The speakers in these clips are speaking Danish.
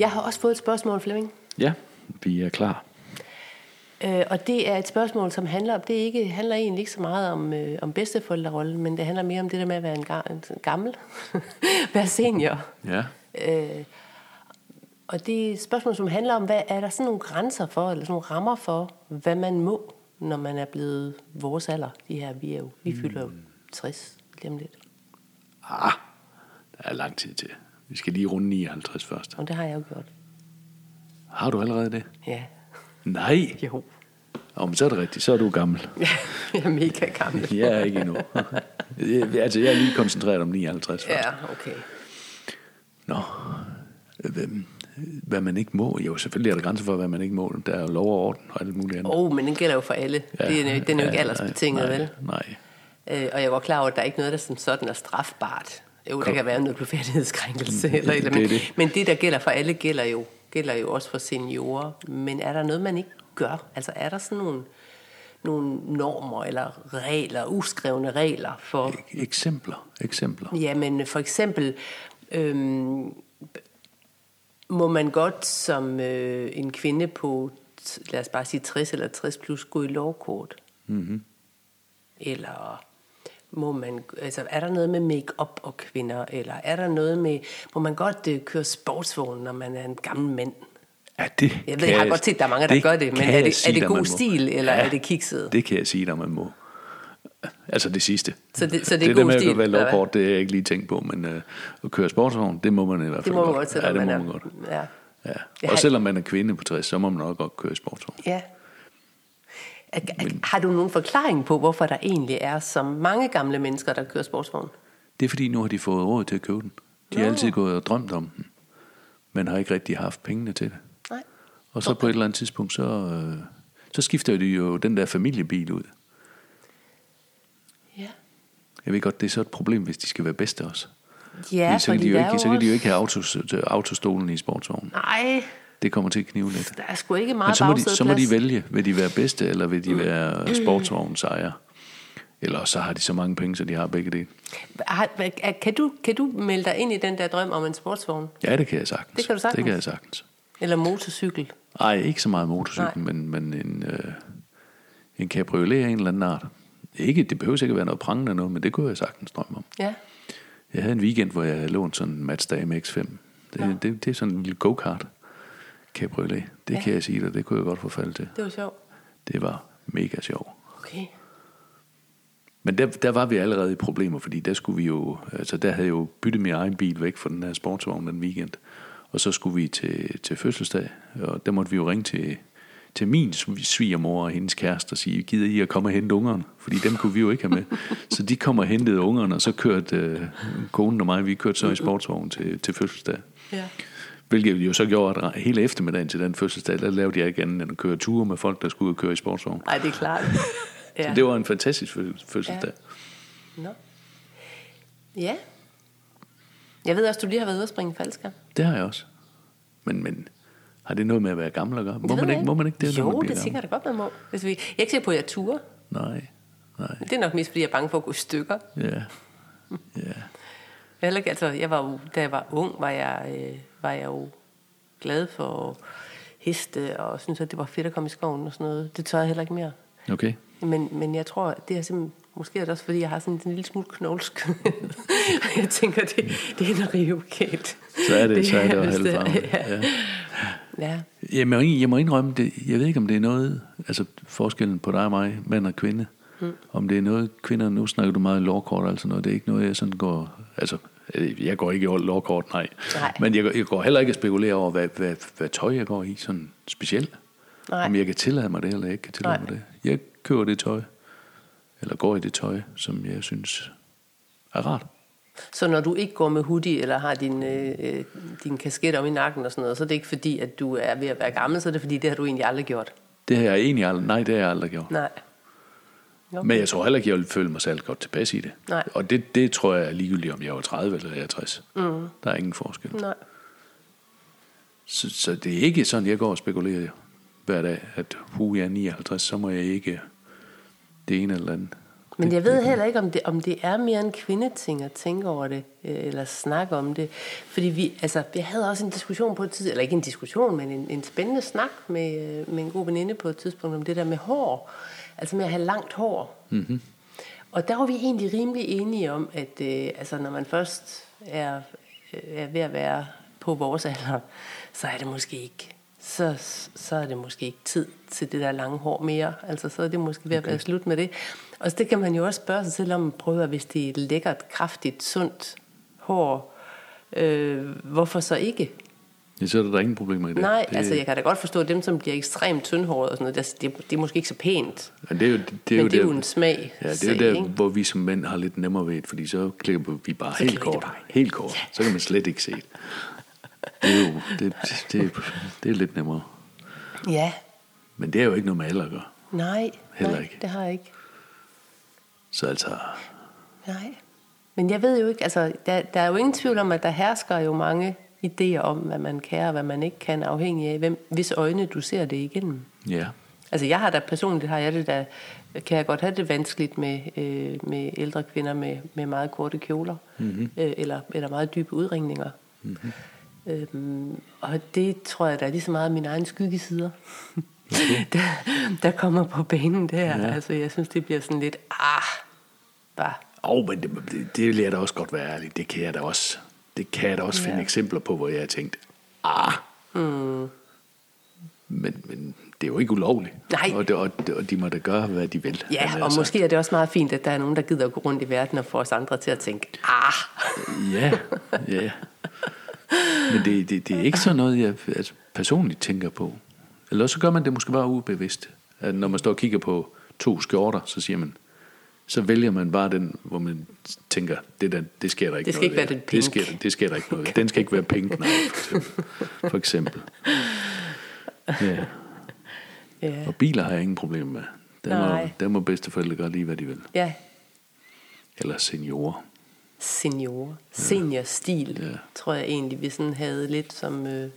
Jeg har også fået et spørgsmål, Flemming. Ja, vi er klar. Øh, og det er et spørgsmål, som handler om, det ikke, handler egentlig ikke så meget om, øh, om bedsteforældrerollen, men det handler mere om det der med at være en, ga- en gammel, være senior. Ja. Øh, og det er et spørgsmål, som handler om, hvad er der sådan nogle grænser for, eller sådan nogle rammer for, hvad man må, når man er blevet vores alder. De her, vi, er jo, vi fylder jo 60 lige om lidt. Ah, der er lang tid til. Vi skal lige runde 59 først. Og det har jeg jo gjort. Har du allerede det? Ja, Nej. jo. Om så er det rigtigt, så er du gammel. jeg er mega gammel. Jeg er ikke endnu. Altså, jeg er lige koncentreret om 59 først. Ja, okay. Nå, hvad, man ikke må. Jo, selvfølgelig er der grænser for, hvad man ikke må. Der er lov og orden og alt muligt andet. Åh, oh, men den gælder jo for alle. Ja, det er, jo- den er jo ikke ja, aldersbetinget, nej, vel? Nej, Øh, og jeg godt klar over, at der er ikke noget, der som sådan er strafbart. Jo, der kan være noget blufærdighedskrænkelse. Eller, eller, det er men, det. men det, der gælder for alle, gælder jo, gælder jo også for seniorer. Men er der noget, man ikke gør? Altså er der sådan nogle, nogle normer eller regler, uskrevne regler for... Eksempler. Eksempler. Jamen for eksempel, øhm, må man godt som øh, en kvinde på, lad os bare sige 60 eller 60 plus, gå i lovkort? Mm-hmm. Eller må man, altså, er der noget med make-up og kvinder? Eller er der noget med, må man godt øh, køre sportsvogn, når man er en gammel mand? Ja, det Jeg ved, jeg har godt set, der er mange, der gør det, men er det, sige er det god stil, eller er det kikset? Det kan jeg sige dig, man må. Altså det sidste. Så det- så det er det god der med stil, at være lovkort, det har jeg ikke lige tænkt på, men øh, at køre sportsvogn, det må man i hvert fald Det må man godt, Ja, selvom det man er... godt. Ja. Ja. Og selvom man er kvinde på 60, så må man nok godt køre sportsvogn. Ja. Er- Har du nogen forklaring på, hvorfor der egentlig er så mange gamle mennesker, der kører sportsvogn? Det er fordi, nu har de fået råd til at købe den. De har Nå. altid gået og drømt om den, men har ikke rigtig haft pengene til det. Nej. Og så på et eller andet tidspunkt, så, øh, så skifter de jo den der familiebil ud. Ja. Jeg ved godt, det er så et problem, hvis de skal være bedste også. Ja, Fordi så, kan de jo ikke, så kan de jo ikke have autos, autostolen i sportsvognen. Nej, Det kommer til at knive lidt. der er sgu ikke Men meget så må, de, så må de vælge, vil de være bedste, eller vil de Mm. være sportsvognens ejer. Eller så har de så mange penge, så de har begge dele. Kan du, kan du melde dig ind i den der drøm om en sportsvogn? Ja, det kan jeg sagtens. Det kan du sagtens. Det kan jeg sagtens. Eller motorcykel? Ej, ikke så meget motorcykel, men, men en, øh, en cabriolet af en eller anden art. Ikke, det behøver ikke at være noget prangende noget, men det kunne jeg sagtens drømme om. Ja. Jeg havde en weekend, hvor jeg havde lånt sådan en Mazda MX-5. Det, det, det er sådan en lille go-kart cabriolet. Det Ja. kan jeg sige dig, det kunne jeg godt få fald til. Det var sjovt. Det var mega sjovt. Okay. Men der, der var vi allerede i problemer, fordi der skulle vi jo, altså der havde jeg jo byttet min egen bil væk fra den her sportsvogn den weekend. Og så skulle vi til, til fødselsdag, og der måtte vi jo ringe til, til min sv- svigermor og hendes kæreste og sige, gider I at komme og hente ungerne? Fordi dem kunne vi jo ikke have med. Så de kom og hentede ungerne, og så kørte øh, konen og mig, vi kørte så i sportsvognen til, til fødselsdag. Ja. Hvilket jo så gjorde, at hele eftermiddagen til den fødselsdag, der lavede jeg ikke andet end at køre ture med folk, der skulle ud og køre i sportsvogn. Ej, det er klart. Ja. Så det var en fantastisk fø- fødselsdag. Nå. Ja. Jeg ved også, du lige har været ude at springe faldskærm. Det har jeg også. Men, men har det noget med at være gammel at gøre? Må man ikke, må man ikke det, Jo, man det tænker jeg da godt, man må. Hvis vi, jeg er ikke sikker på, at jeg turer. Nej, nej, Det er nok mest, fordi jeg er bange for at gå i stykker. ja. ja. Heller ikke- altså, jeg var jo, da jeg var ung, var jeg, øh, var jeg jo glad for heste, og synes at det var fedt at komme i skoven og sådan noget. Det tør jeg heller ikke mere. Okay. Men, men jeg tror, det er simpelthen, måske er det også, fordi jeg har sådan en lille smule knolsk. jeg tænker, det, det er en rivkæt. Så er det, så er det jo vist, halvfarvet. Ja. Ja. ja. Jeg, må, jeg må indrømme, det, jeg ved ikke, om det er noget, altså forskellen på dig og mig, mand og kvinde, mm. om det er noget, kvinder, nu snakker du meget lovkort, altså noget, det er ikke noget, jeg sådan går, altså, jeg går ikke i lovkort, nej. Nej. Men jeg, jeg går heller ikke at spekulere over, hvad, hvad, hvad tøj jeg går i, sådan specielt. Nej. Om jeg kan tillade mig det, eller jeg ikke kan tillade Nej. mig det. Jeg køber det tøj, eller går i det tøj, som jeg synes er rart. Så når du ikke går med hoodie, eller har din, øh, øh, din kasket om i nakken og sådan noget, så er det ikke fordi, at du er ved at være gammel, så er det fordi, det har du egentlig aldrig gjort. Det har jeg egentlig aldrig, nej, det har jeg aldrig gjort. Nej. Okay. Men jeg tror heller ikke, jeg vil føle mig særlig godt tilpas i det. Nej. Og det, det tror jeg er ligegyldigt, om jeg var 30 eller jeg er 60. Mm. Der er ingen forskel. Nej. Så, så det er ikke sådan, jeg går og spekulerer hver dag, at hu, jeg er 59, så må jeg ikke det ene eller andet. Men jeg ved heller ikke, om det, om det er mere en kvindeting at tænke over det, øh, eller snakke om det. Fordi vi, altså, vi havde også en diskussion på et tidspunkt, eller ikke en diskussion, men en, en spændende snak med, øh, med en god veninde på et tidspunkt om det der med hår. Altså med at have langt hår. Mm-hmm. Og der var vi egentlig rimelig enige om, at øh, altså, når man først er, øh, er ved at være på vores alder, så er det måske ikke så, så er det måske ikke tid til det der lange hår mere. Altså, så er det måske ved at være okay. slut med det. Og så det kan man jo også spørge sig selv om, prøve hvis det er lækkert, kraftigt, sundt hår, øh, hvorfor så ikke? Ja, så er der, der ingen problemer i det. Nej, det, altså jeg kan da godt forstå, at dem, som bliver ekstremt tyndhåret og sådan noget, det, det, det er måske ikke så pænt. Men det er jo, det, det er men jo det er jo en smag. Ja, det er jo der, ikke? hvor vi som mænd har lidt nemmere ved det, fordi så klipper vi bare Så helt kort. det bare. Helt kort. Så kan man slet ikke se det. Det er jo det, det, det er lidt nemmere. Ja, Men det er jo ikke noget med alder at gøre. nej, Heller nej ikke. det har jeg ikke. Så altså, Nej. Men jeg ved jo ikke, altså, der, der er jo ingen tvivl om, at der hersker jo mange idéer om, hvad man kan og hvad man ikke kan, afhængig af, hvem, hvis øjne du ser det igennem. ja. Altså jeg har da personligt, har jeg det da, kan jeg godt have det vanskeligt med, øh, med ældre kvinder med, med meget korte kjoler, mm-hmm. øh, eller, eller meget dybe udringninger. Mm-hmm. Øhm, og det tror jeg, der er lige så meget mine egne skyggesider, okay. der, der kommer på banen der. Ja. Altså jeg synes, det bliver sådan lidt, ah, bare, Åh, oh, men det, det, det vil jeg da også godt være ærlig. Det kan jeg da også, det kan jeg da også Ja. finde eksempler på, hvor jeg har tænkt, ah. Mm. Men, men det er jo ikke ulovligt. Nej. Og, det, og, og de må da gøre, hvad de vil. Ja, og sagt. måske er det også meget fint, at der er nogen, der gider at gå rundt i verden og få os andre til at tænke, ah, Ja, ja. Men det, det, det er ikke sådan noget, jeg altså, personligt tænker på. Eller så gør man det måske bare ubevidst. At når man står og kigger på to skjorter, så siger man, så vælger man bare den, hvor man tænker, det, der, det sker der ikke Det skal noget ikke være den pink. Det sker, det sker der ikke noget. Den skal ikke være pink, nej, for eksempel. For eksempel. Ja. ja, Og biler har jeg ingen problemer med. Der må, der må bedsteforældre gøre lige, hvad de vil. ja Eller seniorer. senior, seniorstil, ja. tror jeg egentlig, vi sådan havde lidt som, øh,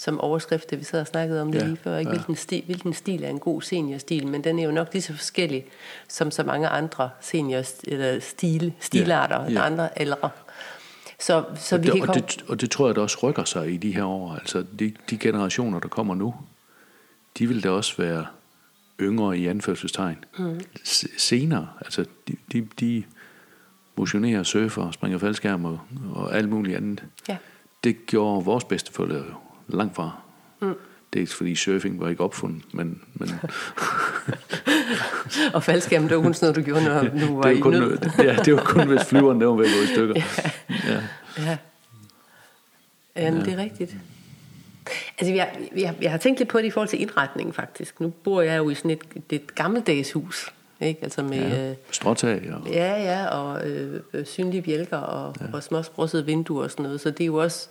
som overskrift, da vi sad og snakkede om det Ja, lige før. Ikke? ja. Hvilken, stil, hvilken stil er en god seniorstil, men den er jo nok lige så forskellig som så mange andre senior eller stil, stilarter, Ja, ja. andre ældre. Så, så og, vi det, kan og, komme... det, og det tror jeg da også rykker sig i de her år. Altså de, de generationer, der kommer nu, de vil da også være yngre i anførselstegn. Mm. Senere, altså de, de, de motionerer, surfer, springer faldskærm og, og alt muligt andet. Ja. Det gjorde vores bedsteforældre jo langt fra. Mm. Dels fordi surfing var ikke opfundet, men, men Og faldskærm, det var kun sådan noget, du gjorde, når du var det, i var kun, nød. ja, det var kun, hvis flyveren der var ved at gå i stykker. Ja. Ja. Jamen, ja. det er rigtigt. Altså, jeg, jeg, jeg har tænkt lidt på det i forhold til indretningen, faktisk. Nu bor jeg jo i sådan et, et gammeldags hus, ikke? Altså med... Ja. Ja. Øh, Stråtag og ja, ja, og øh, øh, synlige bjælker og, ja. og småsprossede vinduer og sådan noget. Så det er jo også,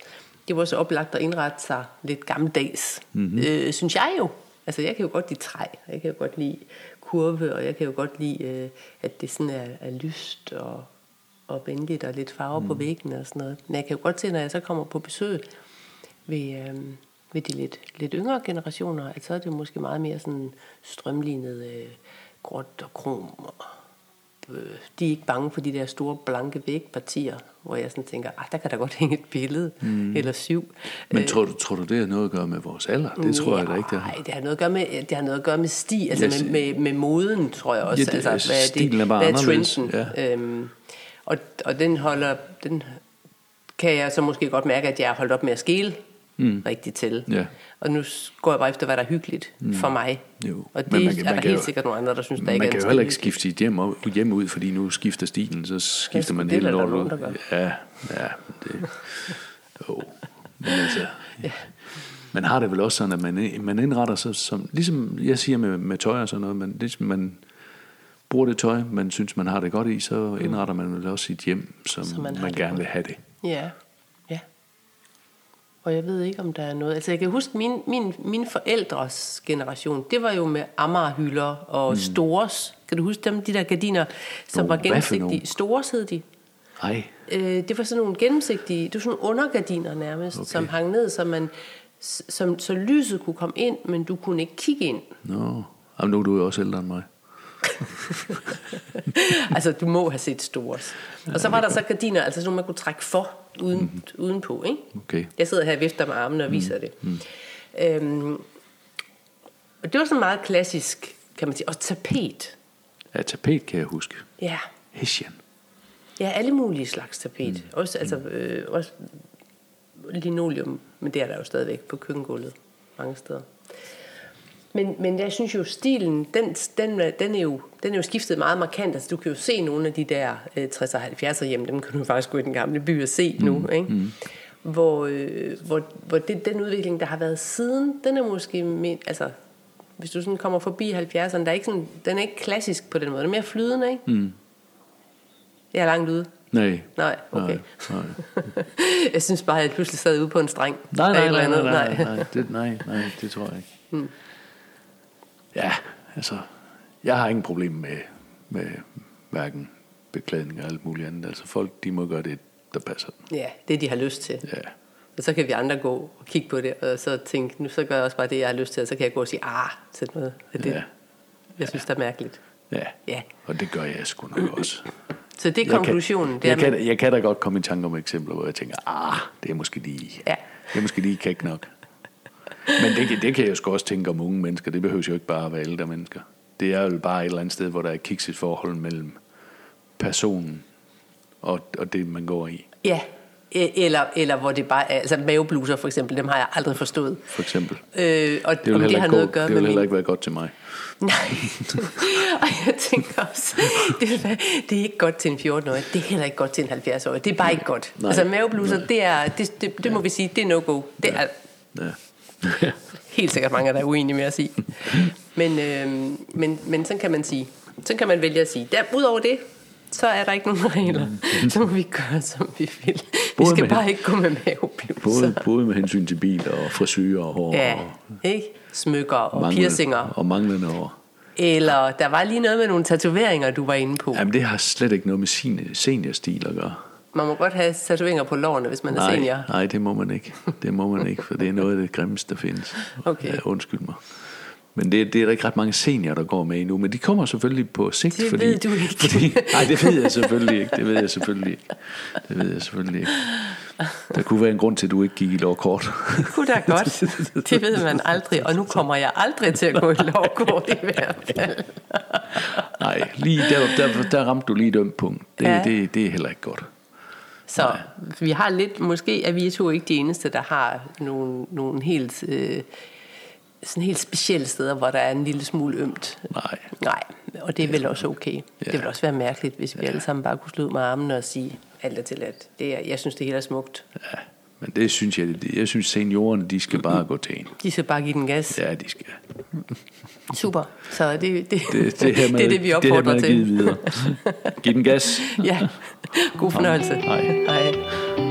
det jo også oplagt at indrette sig lidt gammeldags, mm-hmm. øh, synes jeg jo. Altså, jeg kan jo godt lide træ, og jeg kan jo godt lide kurve, og jeg kan jo godt lide, øh, at det sådan er, er lyst og, og venligt og lidt farve mm. på væggene og sådan noget. Men jeg kan jo godt se, når jeg så kommer på besøg ved, øh, ved de lidt, lidt yngre generationer, at så er det måske meget mere sådan strømlignet øh, gråt og krom. Og, de er ikke bange for de der store blanke vægpartier, hvor jeg sådan tænker, ah, der kan da godt hænge et billede mm. eller syv. Men tror du, tror du, det har noget at gøre med vores alder? Det tror jeg da ikke, det har. Nej, det har noget at gøre med, det har noget at gøre med sti, altså Yes. med, med, med moden, tror jeg også. Ja, det- altså, hvad er stilen er bare hvad er trenden? ja. Øhm, og, og den holder, den kan jeg så måske godt mærke, at jeg har holdt op med at skele mm. rigtigt til. Ja. Og nu går jeg bare efter, hvad der er hyggeligt mm. for mig. Jo. Og det Men man man kan- er man der kan helt jo- sikkert nogle andre, der synes, der Man ikke er kan en jo heller ikke skifte sit hjem, hjem ud, fordi nu skifter stilen, så skifter man det hele lortet. Ja, ja, det... Jo. Men altså, man har det vel også sådan, at man, man indretter sig som, ligesom jeg siger med, med tøj og sådan noget, man, ligesom man bruger det tøj, man synes, man har det godt i, så indretter man vel også sit hjem, som, Så man man, man det gerne godt. vil have det. Ja, ja. Og jeg ved ikke, om der er noget... Altså, jeg kan huske, min, min, min forældres generation, det var jo med Amagerhylder og mm. Stores. Kan du huske dem, de der gardiner, som Nå, var gennemsigtige? Stores hed de. Ej, Øh, det var sådan nogle gennemsigtige, det var sådan nogle undergardiner nærmest, okay. som hang ned, så, man, som, så lyset kunne komme ind, men du kunne ikke kigge ind. nå. Jamen, nu er du jo også ældre end mig. altså, du må have set Stores. Og så var der så gardiner, altså sådan nogle, man kunne trække for uden, mm. udenpå, ikke? Okay. Jeg sidder her og vifter med armene og viser mm. det. Mm. Øhm, og det var sådan meget klassisk, kan man sige. Og tapet. Ja, tapet kan jeg huske. Ja. Hessian. Ja, alle mulige slags tapet. Mm. Også, altså, øh, også linoleum, men det er der jo stadigvæk på køkkengulvet mange steder. Men, men jeg synes jo, stilen, den, den, den, er jo, den er jo skiftet meget markant. Altså, du kan jo se nogle af de der øh, 60'er og 70'er hjem, dem kan du faktisk gå i den gamle by og se mm. nu. Ikke? Mm. Hvor, øh, hvor, hvor det, den udvikling, der har været siden, den er måske, med, altså, hvis du sådan kommer forbi 70'erne, der er ikke sådan, den er ikke klassisk på den måde. Den er mere flydende, ikke? Mm. Jeg er langt ude. Nej. Nej, okay. Nej, nej. jeg synes bare, at jeg pludselig sad ude på en streng. Nej, nej, nej, nej, nej, nej, nej, det, nej, nej, det tror jeg ikke. Hmm. Ja, altså, jeg har ingen problem med, med hverken beklædning og alt muligt andet. Altså folk, de må gøre det, der passer dem. Ja, det de har lyst til. Ja. Og så kan vi andre gå og kigge på det, og så tænke, nu så gør jeg også bare det, jeg har lyst til, og så kan jeg gå og sige, ah, sæt noget af det, Ja. jeg synes, der er mærkeligt. Ja. Ja. Og det gør jeg sgu nok også. Så det er Jeg kan- konklusionen. det er, Jeg kan, jeg kan da godt komme i tanke om eksempler, hvor jeg tænker, ah, det er måske lige, Ja. det er måske lige kæk nok. Men det, kan- det kan jeg sgu også tænke om unge mennesker. Det behøver jo ikke bare at være ældre mennesker. Det er jo bare et eller andet sted, hvor der er kikset forhold mellem personen og, og det, man går i, Ja, e- eller, eller hvor det bare er, altså mavebluser for eksempel, dem har jeg aldrig forstået. for eksempel. Øh, og Det vil, om det heller har ikke, noget at gøre det med vil heller min... ikke være godt til mig. Nej, og jeg tænker også, det, være, det er ikke godt til en 14-årig, det er heller ikke godt til en 70-årig, det er bare ikke godt. Nej. Altså mavebluser, det, er, det, det, det må vi sige, det er no-go. Det er Ja. helt sikkert mange, der er uenige med at sige. Men, øh, men, men sådan kan man sige. Sådan kan man vælge at sige. Der, Udover det, så er der ikke nogen regler. Så må vi gøre, som vi vil. Vi Både skal med- bare ikke gå med mavebluser. Både, både med hensyn til bil og frisyrer og hår Ja, og ikke? Smykker og manglende- piercinger. Og manglende hår. Eller der var lige noget med nogle tatoveringer, du var inde på. Jamen, det har slet ikke noget med sin seniorstil at gøre. Man må godt have tatoveringer på lårene, hvis man er Nej, senior. nej, det må man ikke. Det må man ikke, for det er noget af det grimmeste, der findes. Okay. Ja, undskyld mig. Men det, det er der ikke ret mange seniorer, der går med endnu. Men de kommer selvfølgelig på sigt. Det fordi, ved du ikke. Fordi, nej, det ved jeg selvfølgelig ikke. Det ved jeg selvfølgelig ikke. Det ved jeg selvfølgelig ikke. Der kunne være en grund til, at du ikke gik i lovkort. Det kunne da godt. Det ved man aldrig. Og nu kommer jeg aldrig til at gå i lovkort i hvert fald. Nej, lige der, der, der ramte du lige et ømt punkt. Det, ja. det, det er heller ikke godt. Så vi har lidt, måske er vi to ikke de eneste, der har nogle, nogle helt, øh, sådan helt specielle steder, hvor der er en lille smule ømt. Nej. Nej, og det er vel også okay. Det vil også være mærkeligt, hvis vi alle sammen bare kunne slå ud med armene og sige, alt er tilladt. Det er, jeg synes, det hele er smukt. Ja, men det synes jeg, jeg synes seniorerne, de skal bare gå til en. De skal bare give den gas. Ja, de skal. Super. Så det, det, det, Det, det, her med, det er det, vi det opfordrer her med at give til. videre. Giv den gas. Ja, god fornøjelse. Hej. Hej.